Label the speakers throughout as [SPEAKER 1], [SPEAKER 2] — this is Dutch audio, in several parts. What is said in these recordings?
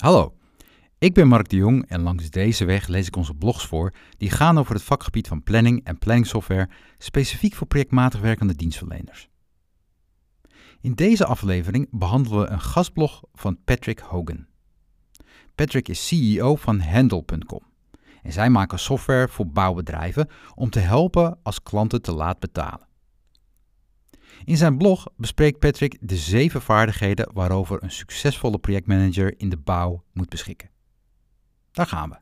[SPEAKER 1] Hallo, ik ben Mark de Jong en langs deze weg lees ik onze blogs voor die gaan over het vakgebied van planning en planningsoftware, specifiek voor projectmatig werkende dienstverleners. In deze aflevering behandelen we een gastblog van Patrick Hogan. Patrick is CEO van Handle.com en zij maken software voor bouwbedrijven om te helpen als klanten te laat betalen. In zijn blog bespreekt Patrick de zeven vaardigheden waarover een succesvolle projectmanager in de bouw moet beschikken. Daar gaan we.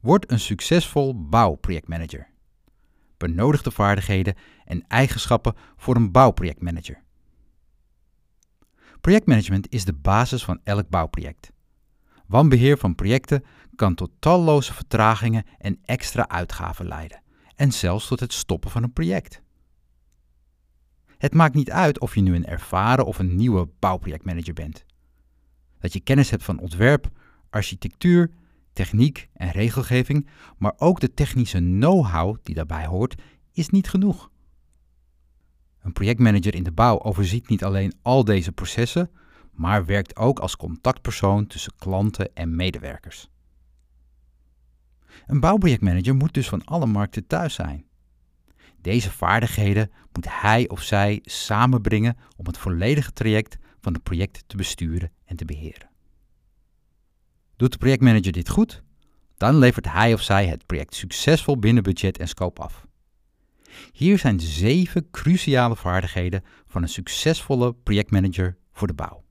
[SPEAKER 1] Word een succesvol bouwprojectmanager. Benodig de vaardigheden en eigenschappen voor een bouwprojectmanager. Projectmanagement is de basis van elk bouwproject. Wanbeheer van projecten kan tot talloze vertragingen en extra uitgaven leiden, en zelfs tot het stoppen van een project. Het maakt niet uit of je nu een ervaren of een nieuwe bouwprojectmanager bent. Dat je kennis hebt van ontwerp, architectuur, techniek en regelgeving, maar ook de technische know-how die daarbij hoort, is niet genoeg. Een projectmanager in de bouw overziet niet alleen al deze processen, maar werkt ook als contactpersoon tussen klanten en medewerkers. Een bouwprojectmanager moet dus van alle markten thuis zijn. Deze vaardigheden moet hij of zij samenbrengen om het volledige traject van het project te besturen en te beheren. Doet de projectmanager dit goed, dan levert hij of zij het project succesvol binnen budget en scope af. Hier zijn zeven cruciale vaardigheden van een succesvolle projectmanager voor de bouw.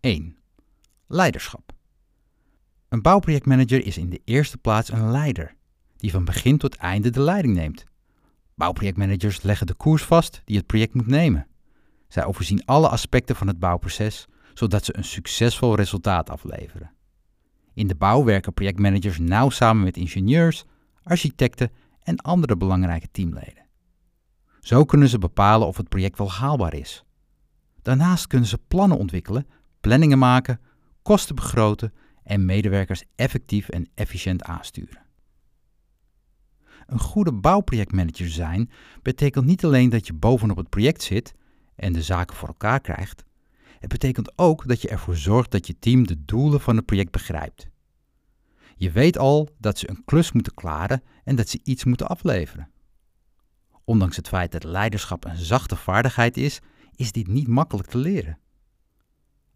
[SPEAKER 1] 1. Leiderschap. Een bouwprojectmanager is in de eerste plaats een leider, die van begin tot einde de leiding neemt. Bouwprojectmanagers leggen de koers vast die het project moet nemen. Zij overzien alle aspecten van het bouwproces, zodat ze een succesvol resultaat afleveren. In de bouw werken projectmanagers nauw samen met ingenieurs, architecten en andere belangrijke teamleden. Zo kunnen ze bepalen of het project wel haalbaar is. Daarnaast kunnen ze plannen ontwikkelen, planningen maken, kosten begroten en medewerkers effectief en efficiënt aansturen. Een goede bouwprojectmanager zijn betekent niet alleen dat je bovenop het project zit en de zaken voor elkaar krijgt. Het betekent ook dat je ervoor zorgt dat je team de doelen van het project begrijpt. Je weet al dat ze een klus moeten klaren en dat ze iets moeten afleveren. Ondanks het feit dat leiderschap een zachte vaardigheid is, is dit niet makkelijk te leren.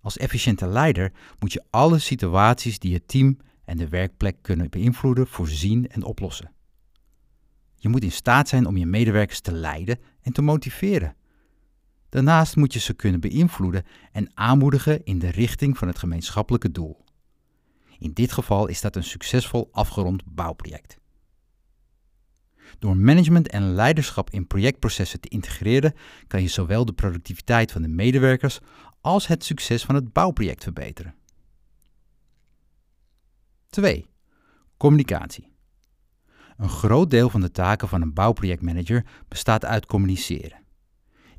[SPEAKER 1] Als efficiënte leider moet je alle situaties die het team en de werkplek kunnen beïnvloeden voorzien en oplossen. Je moet in staat zijn om je medewerkers te leiden en te motiveren. Daarnaast moet je ze kunnen beïnvloeden en aanmoedigen in de richting van het gemeenschappelijke doel. In dit geval is dat een succesvol afgerond bouwproject. Door management en leiderschap in projectprocessen te integreren, kan je zowel de productiviteit van de medewerkers als het succes van het bouwproject verbeteren. 2. Communicatie. Een groot deel van de taken van een bouwprojectmanager bestaat uit communiceren.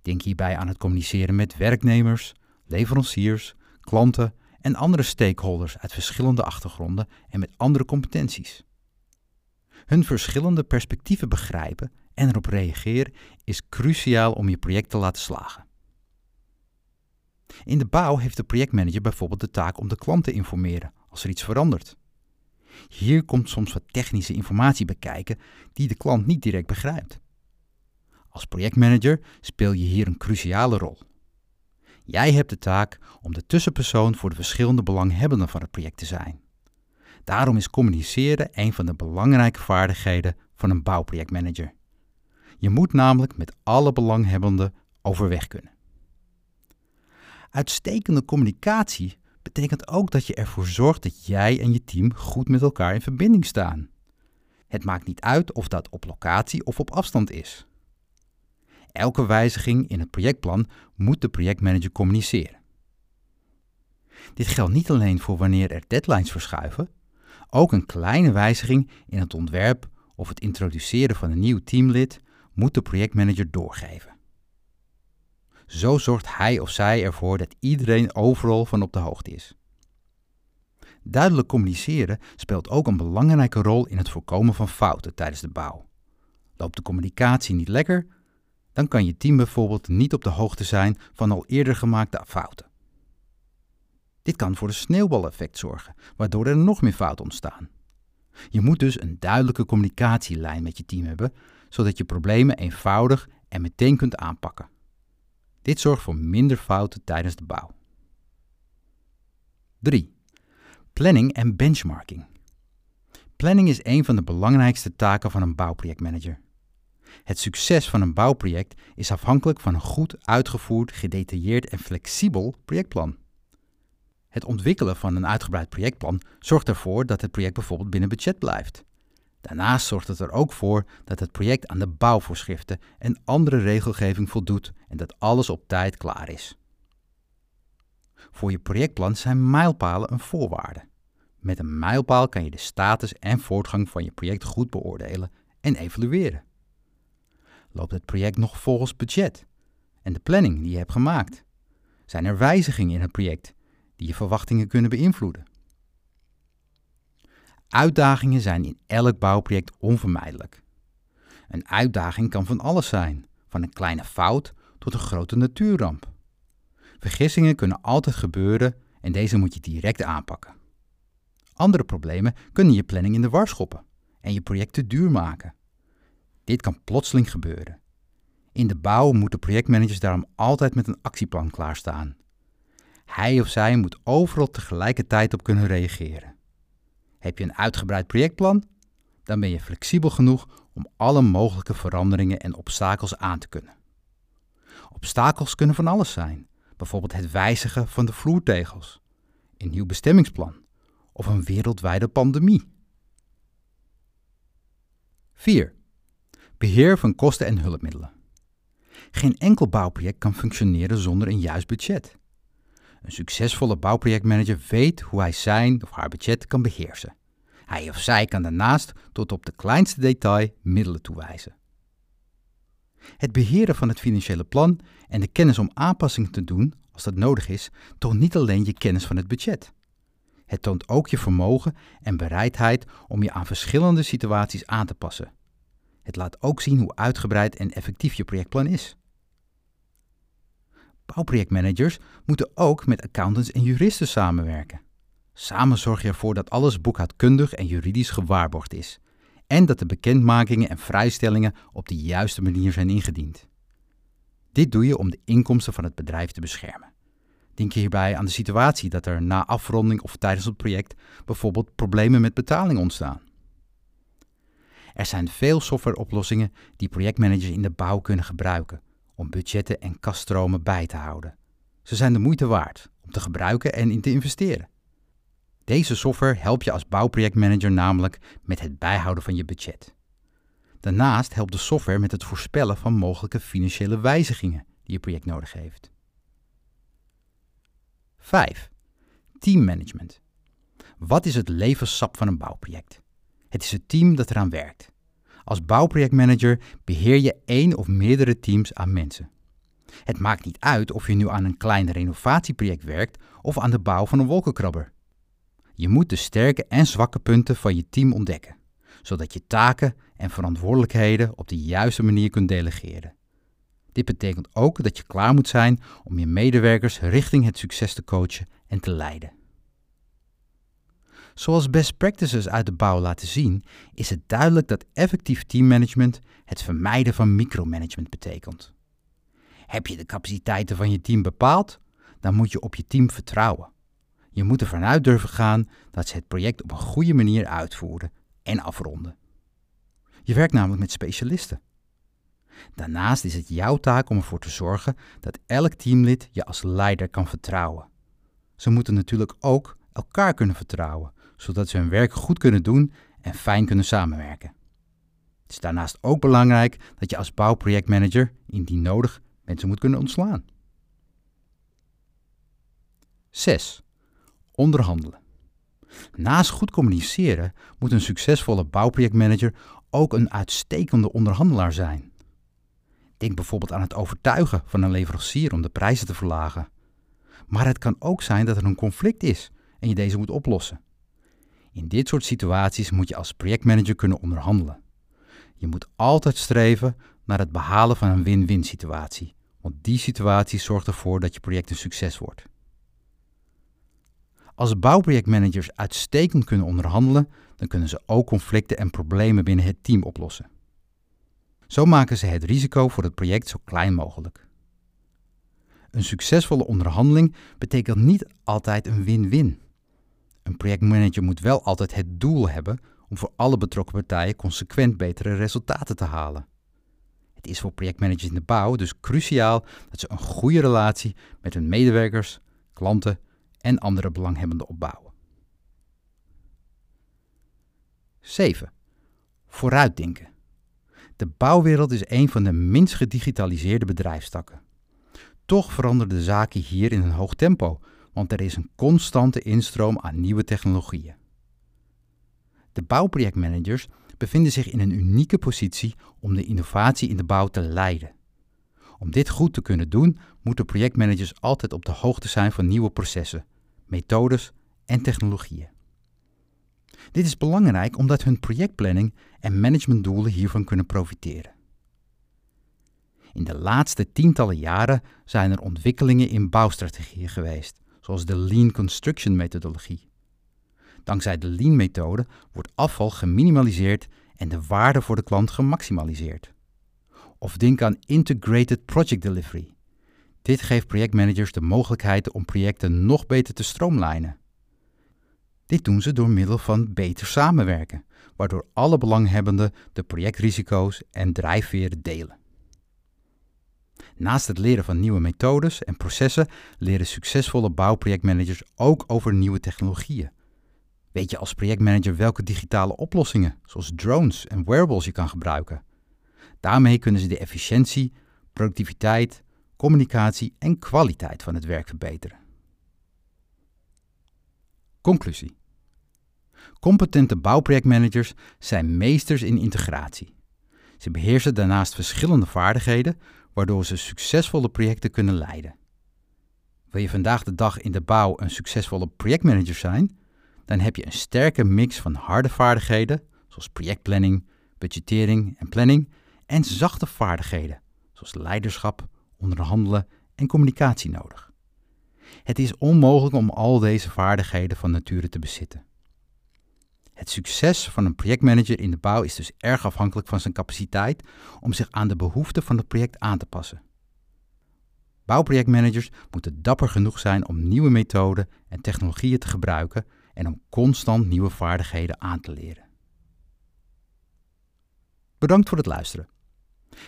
[SPEAKER 1] Denk hierbij aan het communiceren met werknemers, leveranciers, klanten en andere stakeholders uit verschillende achtergronden en met andere competenties. Hun verschillende perspectieven begrijpen en erop reageren is cruciaal om je project te laten slagen. In de bouw heeft de projectmanager bijvoorbeeld de taak om de klant te informeren als er iets verandert. Hier komt soms wat technische informatie bekijken die de klant niet direct begrijpt. Als projectmanager speel je hier een cruciale rol. Jij hebt de taak om de tussenpersoon voor de verschillende belanghebbenden van het project te zijn. Daarom is communiceren een van de belangrijke vaardigheden van een bouwprojectmanager. Je moet namelijk met alle belanghebbenden overweg kunnen. Uitstekende communicatie betekent ook dat je ervoor zorgt dat jij en je team goed met elkaar in verbinding staan. Het maakt niet uit of dat op locatie of op afstand is. Elke wijziging in het projectplan moet de projectmanager communiceren. Dit geldt niet alleen voor wanneer er deadlines verschuiven, ook een kleine wijziging in het ontwerp of het introduceren van een nieuw teamlid moet de projectmanager doorgeven. Zo zorgt hij of zij ervoor dat iedereen overal van op de hoogte is. Duidelijk communiceren speelt ook een belangrijke rol in het voorkomen van fouten tijdens de bouw. Loopt de communicatie niet lekker, dan kan je team bijvoorbeeld niet op de hoogte zijn van al eerder gemaakte fouten. Dit kan voor een sneeuwbaleffect zorgen, waardoor er nog meer fouten ontstaan. Je moet dus een duidelijke communicatielijn met je team hebben, zodat je problemen eenvoudig en meteen kunt aanpakken. Dit zorgt voor minder fouten tijdens de bouw. 3. Planning en benchmarking. Planning is een van de belangrijkste taken van een bouwprojectmanager. Het succes van een bouwproject is afhankelijk van een goed uitgevoerd, gedetailleerd en flexibel projectplan. Het ontwikkelen van een uitgebreid projectplan zorgt ervoor dat het project bijvoorbeeld binnen budget blijft. Daarnaast zorgt het er ook voor dat het project aan de bouwvoorschriften en andere regelgeving voldoet en dat alles op tijd klaar is. Voor je projectplan zijn mijlpalen een voorwaarde. Met een mijlpaal kan je de status en voortgang van je project goed beoordelen en evalueren. Loopt het project nog volgens budget en de planning die je hebt gemaakt? Zijn er wijzigingen in het project die je verwachtingen kunnen beïnvloeden? Uitdagingen zijn in elk bouwproject onvermijdelijk. Een uitdaging kan van alles zijn, van een kleine fout tot een grote natuurramp. Vergissingen kunnen altijd gebeuren en deze moet je direct aanpakken. Andere problemen kunnen je planning in de war schoppen en je project te duur maken. Dit kan plotseling gebeuren. In de bouw moeten projectmanagers daarom altijd met een actieplan klaarstaan. Hij of zij moet overal tegelijkertijd op kunnen reageren. Heb je een uitgebreid projectplan? Dan ben je flexibel genoeg om alle mogelijke veranderingen en obstakels aan te kunnen. Obstakels kunnen van alles zijn, bijvoorbeeld het wijzigen van de vloertegels, een nieuw bestemmingsplan of een wereldwijde pandemie. 4. Beheer van kosten en hulpmiddelen. Geen enkel bouwproject kan functioneren zonder een juist budget. Een succesvolle bouwprojectmanager weet hoe hij zijn of haar budget kan beheersen. Hij of zij kan daarnaast tot op de kleinste detail middelen toewijzen. Het beheren van het financiële plan en de kennis om aanpassingen te doen als dat nodig is, toont niet alleen je kennis van het budget. Het toont ook je vermogen en bereidheid om je aan verschillende situaties aan te passen. Het laat ook zien hoe uitgebreid en effectief je projectplan is. Bouwprojectmanagers moeten ook met accountants en juristen samenwerken. Samen zorg je ervoor dat alles boekhoudkundig en juridisch gewaarborgd is en dat de bekendmakingen en vrijstellingen op de juiste manier zijn ingediend. Dit doe je om de inkomsten van het bedrijf te beschermen. Denk hierbij aan de situatie dat er na afronding of tijdens het project bijvoorbeeld problemen met betaling ontstaan. Er zijn veel softwareoplossingen die projectmanagers in de bouw kunnen gebruiken om budgetten en kaststromen bij te houden. Ze zijn de moeite waard om te gebruiken en in te investeren. Deze software helpt je als bouwprojectmanager namelijk met het bijhouden van je budget. Daarnaast helpt de software met het voorspellen van mogelijke financiële wijzigingen die je project nodig heeft. 5. Teammanagement. Wat is het levenssap van een bouwproject? Het is het team dat eraan werkt. Als bouwprojectmanager beheer je één of meerdere teams aan mensen. Het maakt niet uit of je nu aan een klein renovatieproject werkt of aan de bouw van een wolkenkrabber. Je moet de sterke en zwakke punten van je team ontdekken, zodat je taken en verantwoordelijkheden op de juiste manier kunt delegeren. Dit betekent ook dat je klaar moet zijn om je medewerkers richting het succes te coachen en te leiden. Zoals best practices uit de bouw laten zien, is het duidelijk dat effectief teammanagement het vermijden van micromanagement betekent. Heb je de capaciteiten van je team bepaald, dan moet je op je team vertrouwen. Je moet ervan uit durven gaan dat ze het project op een goede manier uitvoeren en afronden. Je werkt namelijk met specialisten. Daarnaast is het jouw taak om ervoor te zorgen dat elk teamlid je als leider kan vertrouwen. Ze moeten natuurlijk ook elkaar kunnen vertrouwen, zodat ze hun werk goed kunnen doen en fijn kunnen samenwerken. Het is daarnaast ook belangrijk dat je als bouwprojectmanager, indien nodig, mensen moet kunnen ontslaan. 6. Onderhandelen. Naast goed communiceren moet een succesvolle bouwprojectmanager ook een uitstekende onderhandelaar zijn. Denk bijvoorbeeld aan het overtuigen van een leverancier om de prijzen te verlagen. Maar het kan ook zijn dat er een conflict is en je deze moet oplossen. In dit soort situaties moet je als projectmanager kunnen onderhandelen. Je moet altijd streven naar het behalen van een win-win situatie, want die situatie zorgt ervoor dat je project een succes wordt. Als bouwprojectmanagers uitstekend kunnen onderhandelen, dan kunnen ze ook conflicten en problemen binnen het team oplossen. Zo maken ze het risico voor het project zo klein mogelijk. Een succesvolle onderhandeling betekent niet altijd een win-win. Een projectmanager moet wel altijd het doel hebben om voor alle betrokken partijen consequent betere resultaten te halen. Het is voor projectmanagers in de bouw dus cruciaal dat ze een goede relatie met hun medewerkers, klanten en andere belanghebbenden opbouwen. 7. Vooruitdenken. De bouwwereld is een van de minst gedigitaliseerde bedrijfstakken. Toch veranderen de zaken hier in een hoog tempo, want er is een constante instroom aan nieuwe technologieën. De bouwprojectmanagers bevinden zich in een unieke positie om de innovatie in de bouw te leiden. Om dit goed te kunnen doen, moeten projectmanagers altijd op de hoogte zijn van nieuwe processen, methodes en technologieën. Dit is belangrijk omdat hun projectplanning en managementdoelen hiervan kunnen profiteren. In de laatste tientallen jaren zijn er ontwikkelingen in bouwstrategieën geweest, zoals de Lean Construction methodologie. Dankzij de Lean-methode wordt afval geminimaliseerd en de waarde voor de klant gemaximaliseerd. Of denk aan Integrated Project Delivery. Dit geeft projectmanagers de mogelijkheid om projecten nog beter te stroomlijnen. Dit doen ze door middel van beter samenwerken, waardoor alle belanghebbenden de projectrisico's en drijfveren delen. Naast het leren van nieuwe methodes en processen leren succesvolle bouwprojectmanagers ook over nieuwe technologieën. Weet je als projectmanager welke digitale oplossingen, zoals drones en wearables, je kan gebruiken? Daarmee kunnen ze de efficiëntie, productiviteit, communicatie en kwaliteit van het werk verbeteren. Conclusie. Competente bouwprojectmanagers zijn meesters in integratie. Ze beheersen daarnaast verschillende vaardigheden, waardoor ze succesvolle projecten kunnen leiden. Wil je vandaag de dag in de bouw een succesvolle projectmanager zijn? Dan heb je een sterke mix van harde vaardigheden, zoals projectplanning, budgettering en planning, en zachte vaardigheden, zoals leiderschap, onderhandelen en communicatie nodig. Het is onmogelijk om al deze vaardigheden van nature te bezitten. Het succes van een projectmanager in de bouw is dus erg afhankelijk van zijn capaciteit om zich aan de behoeften van het project aan te passen. Bouwprojectmanagers moeten dapper genoeg zijn om nieuwe methoden en technologieën te gebruiken en om constant nieuwe vaardigheden aan te leren. Bedankt voor het luisteren.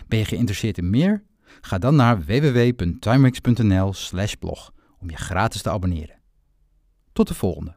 [SPEAKER 1] Ben je geïnteresseerd in meer? Ga dan naar www.timex.nl/blog om je gratis te abonneren. Tot de volgende.